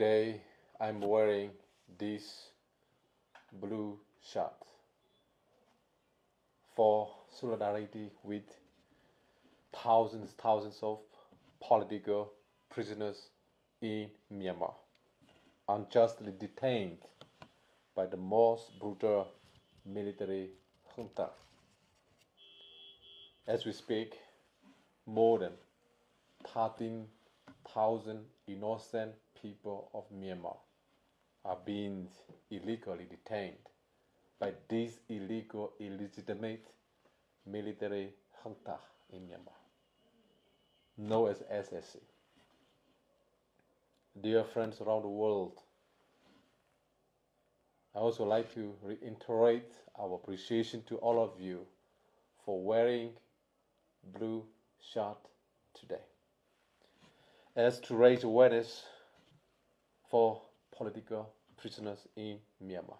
Today I'm wearing this blue shirt for solidarity with thousands, thousands of political prisoners in Myanmar, unjustly detained by the most brutal military junta. As we speak, more than 13,000 innocent people of Myanmar are being illegally detained by this illegal, illegitimate military junta in Myanmar, known as SSC. Dear friends around the world, I also like to reiterate our appreciation to all of you for wearing blue shirt today. As to raise awareness for political prisoners in Myanmar,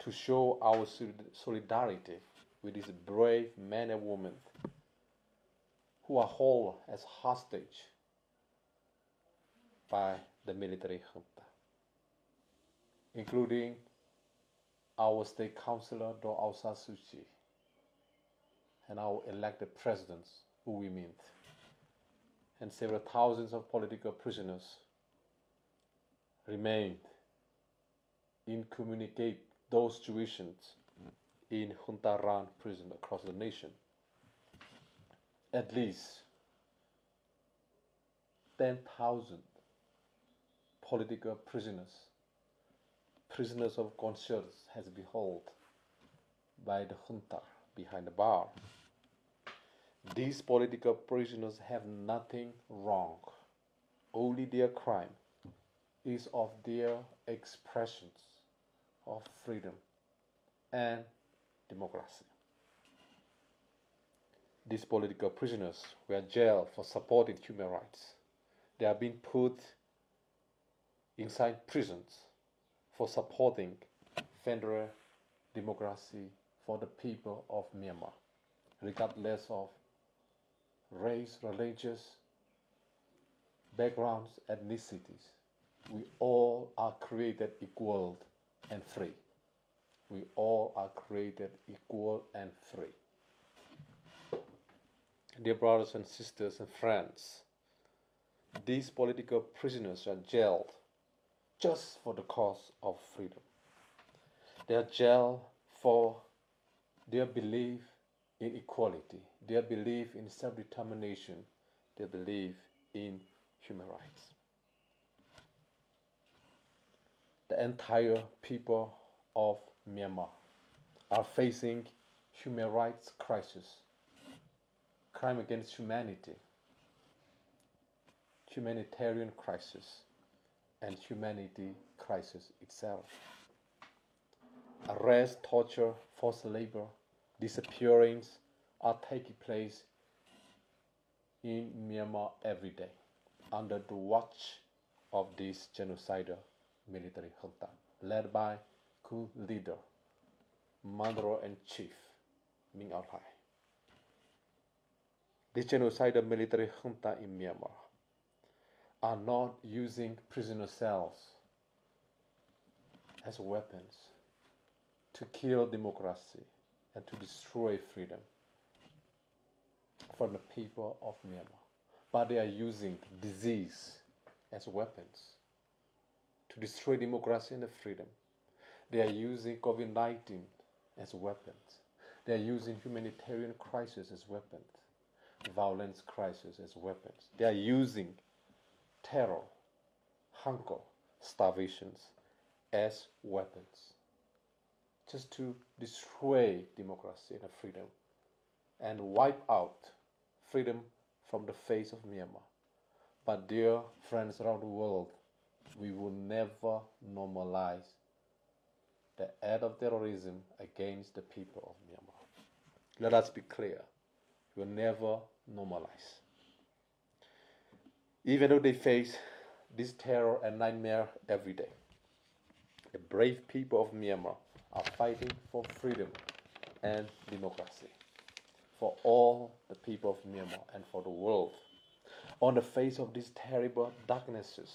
to show our solidarity with these brave men and women who are held as hostage by the military junta, including our state councillor, Daw Aung San Suu Kyi, and our elected presidents, U Win Myint, and several thousands of political prisoners remained incommunicate those situations in junta run prison across the nation. At least 10,000 political prisoners, prisoners of conscience, has been held by the junta behind the bar. These political prisoners have nothing wrong. Only their crime is of their expressions of freedom and democracy. These political prisoners were jailed for supporting human rights. They have been put inside prisons for supporting federal democracy for the people of Myanmar, regardless of race, religious backgrounds, ethnicities. We all are created equal and free. We all are created equal and free. Dear brothers and sisters and friends, these political prisoners are jailed just for the cause of freedom. They are jailed for their belief in equality, their belief in self determination, their belief in human rights. The entire people of Myanmar are facing human rights crisis, crime against humanity, humanitarian crisis, and humanity crisis itself. Arrest, torture, forced labor, disappearance are taking place in Myanmar every day under the watch of this genocidal military junta led by coup leader, Commander-in-Chief Min Aung Hlaing. The genocidal military junta in Myanmar are not using prisoner cells as weapons to kill democracy and to destroy freedom from the people of Myanmar. But they are using disease as weapons to destroy democracy and freedom. They are using COVID 19 as weapons. They are using humanitarian crisis as weapons, violence crisis as weapons. They are using terror, hunger, starvations as weapons just to destroy democracy and freedom and wipe out freedom from the face of Myanmar. But, dear friends around the world, we will never normalize the act of terrorism against the people of Myanmar. Let us be clear. We will never normalize. Even though they face this terror and nightmare every day, the brave people of Myanmar are fighting for freedom and democracy for all the people of Myanmar and for the world. On the face of these terrible darknesses,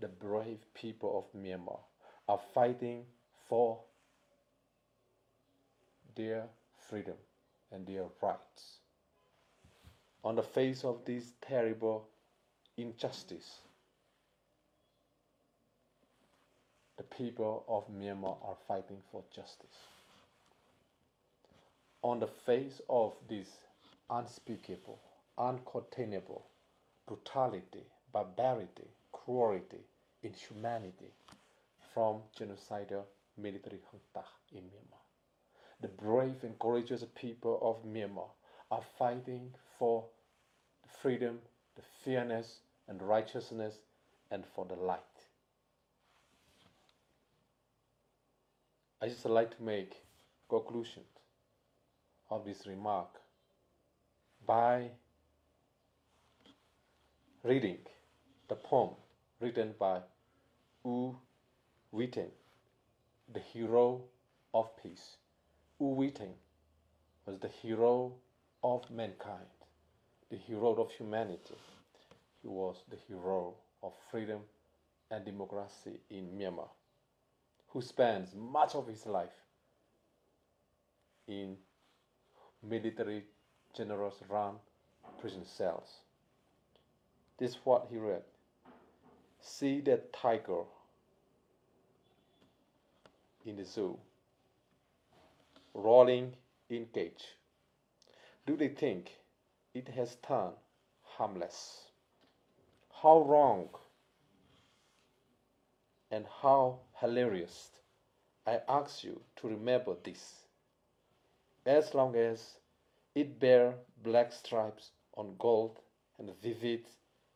the brave people of Myanmar are fighting for their freedom and their rights. On the face of this terrible injustice, the people of Myanmar are fighting for justice. On the face of this unspeakable, uncontainable brutality, barbarity, cruelty, inhumanity from genocidal military junta in Myanmar. The brave and courageous people of Myanmar are fighting for freedom, the fairness, and righteousness, and for the light. I just like to make conclusion of this remark by reading the poem written by U Win Tin, the hero of peace. U Win Tin was the hero of mankind, the hero of humanity. He was the hero of freedom and democracy in Myanmar, who spends much of his life in military generals run prison cells. This is what he read. See that tiger in the zoo, rolling in cage. Do they think it has turned harmless? How wrong and how hilarious. I ask you to remember this. As long as it bear black stripes on gold and vivid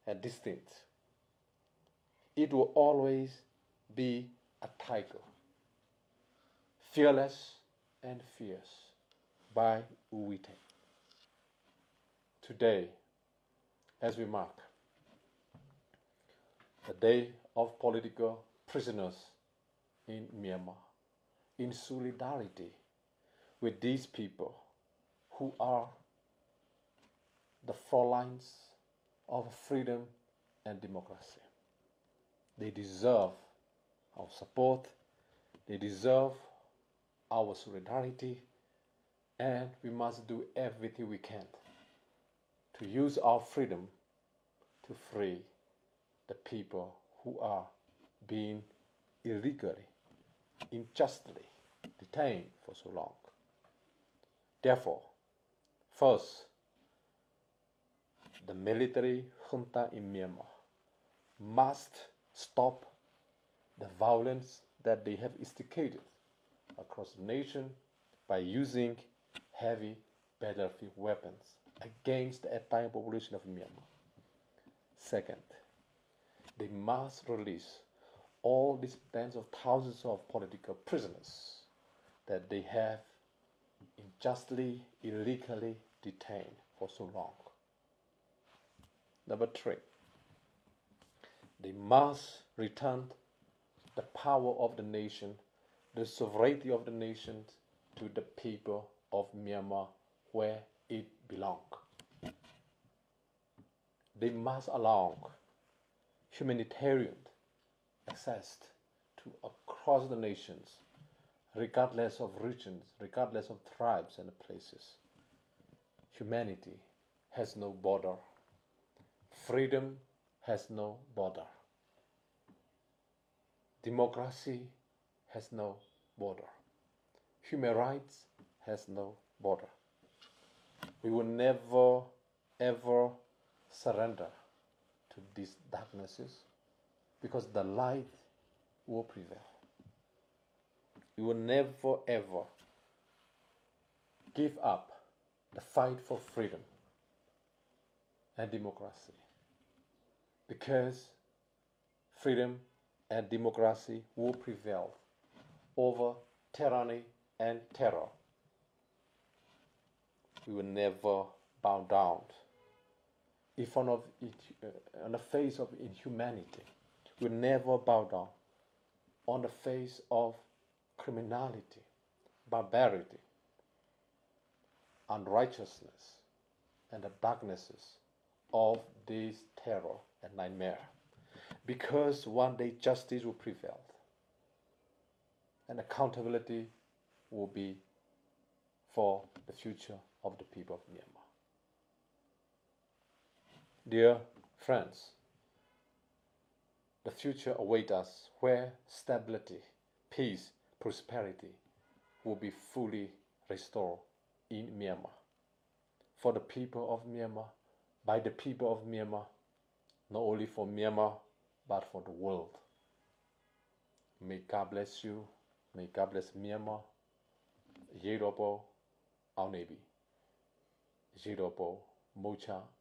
and distinct, it will always be a tiger, fearless and fierce by U Win Tin. Today, as we mark the day of political prisoners in Myanmar, in solidarity with these people who are the front lines of freedom and democracy. They deserve our support, they deserve our solidarity, and we must do everything we can to use our freedom to free the people who are being illegally, unjustly detained for so long. Therefore, first, the military junta in Myanmar must stop the violence that they have instigated across the nation by using heavy battlefield weapons against the entire population of Myanmar. Second, they must release all these tens of thousands of political prisoners that they have unjustly, illegally detained for so long. Number three, they must return the power of the nation, the sovereignty of the nation to the people of Myanmar where it belongs. They must allow humanitarian access to across the nations, regardless of regions, regardless of tribes and places. Humanity has no border. Freedom has no border. Democracy has no border. Human rights has no border. We will never, ever surrender to these darknesses because the light will prevail. We will never, ever give up the fight for freedom and democracy because freedom and democracy will prevail over tyranny and terror. We will never bow down in front of it, uh, on the face of inhumanity. Will never bow down on the face of criminality, barbarity, unrighteousness, and the darknesses of this terror and nightmare. because one day justice will prevail and accountability will be for the future of the people of Myanmar. Dear friends, the future awaits us where stability, peace, prosperity will be fully restored in Myanmar. For the people of Myanmar, by the people of Myanmar, not only for Myanmar, but for the world. May God bless you. May God bless Myanmar. Yerobo, our navy. Yerobo, Mocha.